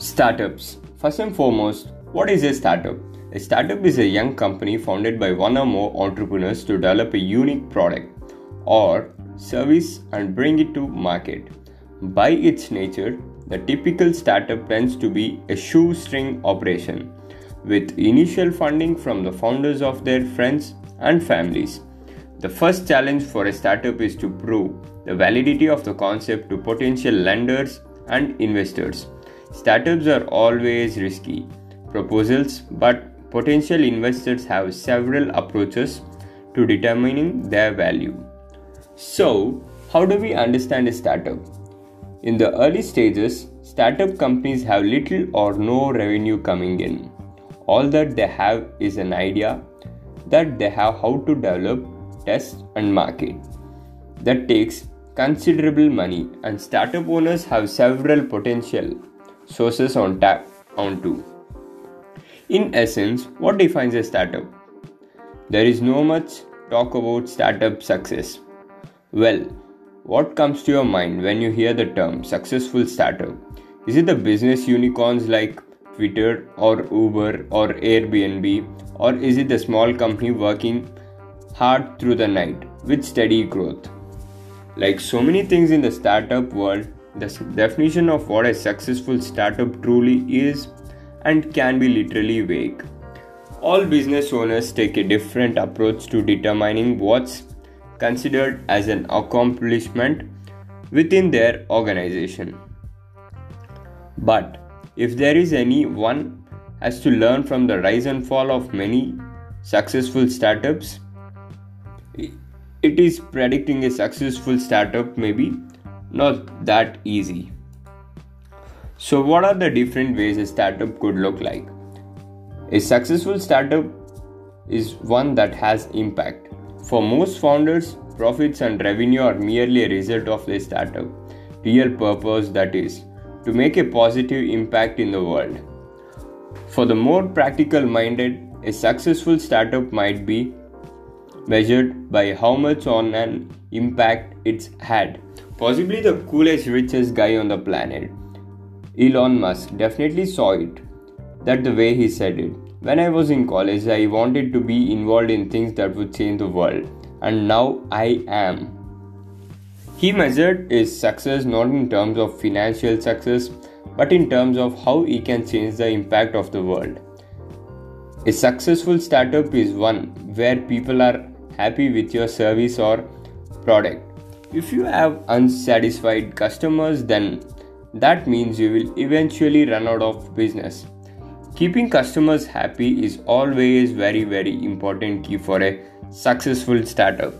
Startups. First and foremost, what is a startup? A startup is a young company founded by one or more entrepreneurs to develop a unique product or service and bring it to market. By its nature, the typical startup tends to be a shoestring operation with initial funding from the founders of their friends and families. The first challenge for a startup is to prove the validity of the concept to potential lenders and investors. Startups are always risky proposals, but potential investors have several approaches to determining their value. So, how do we understand a startup? In the early stages, startup companies have little or no revenue coming in. All that they have is an idea that they have how to develop test, and market. That takes considerable money, and startup owners have several potential sources on tap onto. In essence, what defines a startup? There is no much talk about startup success. Well, what comes to your mind when you hear the term successful startup? Is it the business unicorns like Twitter or Uber or Airbnb, or is it the small company working hard through the night with steady growth. Like so many things in the startup world, the definition of what a successful startup truly is and can be literally vague. All business owners take a different approach to determining what's considered as an accomplishment within their organization. But if there is any one has to learn from the rise and fall of many successful startups, it is predicting a successful startup maybe not that easy. So, what are the different ways a startup could look like? A successful startup is one that has impact. For most founders, profits and revenue are merely a result of their startup. Real purpose, that is, to make a positive impact in the world. For the more practical minded, a successful startup might be measured by how much on an impact it's had. Possibly the coolest, richest guy on the planet. Elon Musk definitely saw it. That the way he said it. When I was in college, I wanted to be involved in things that would change the world, and now I am. He measured his success not in terms of financial success, but in terms of how he can change the impact of the world. A successful startup is one where people are happy with your service or product. If you have unsatisfied customers, then that means you will eventually run out of business. Keeping customers happy is always very very important key for a successful startup.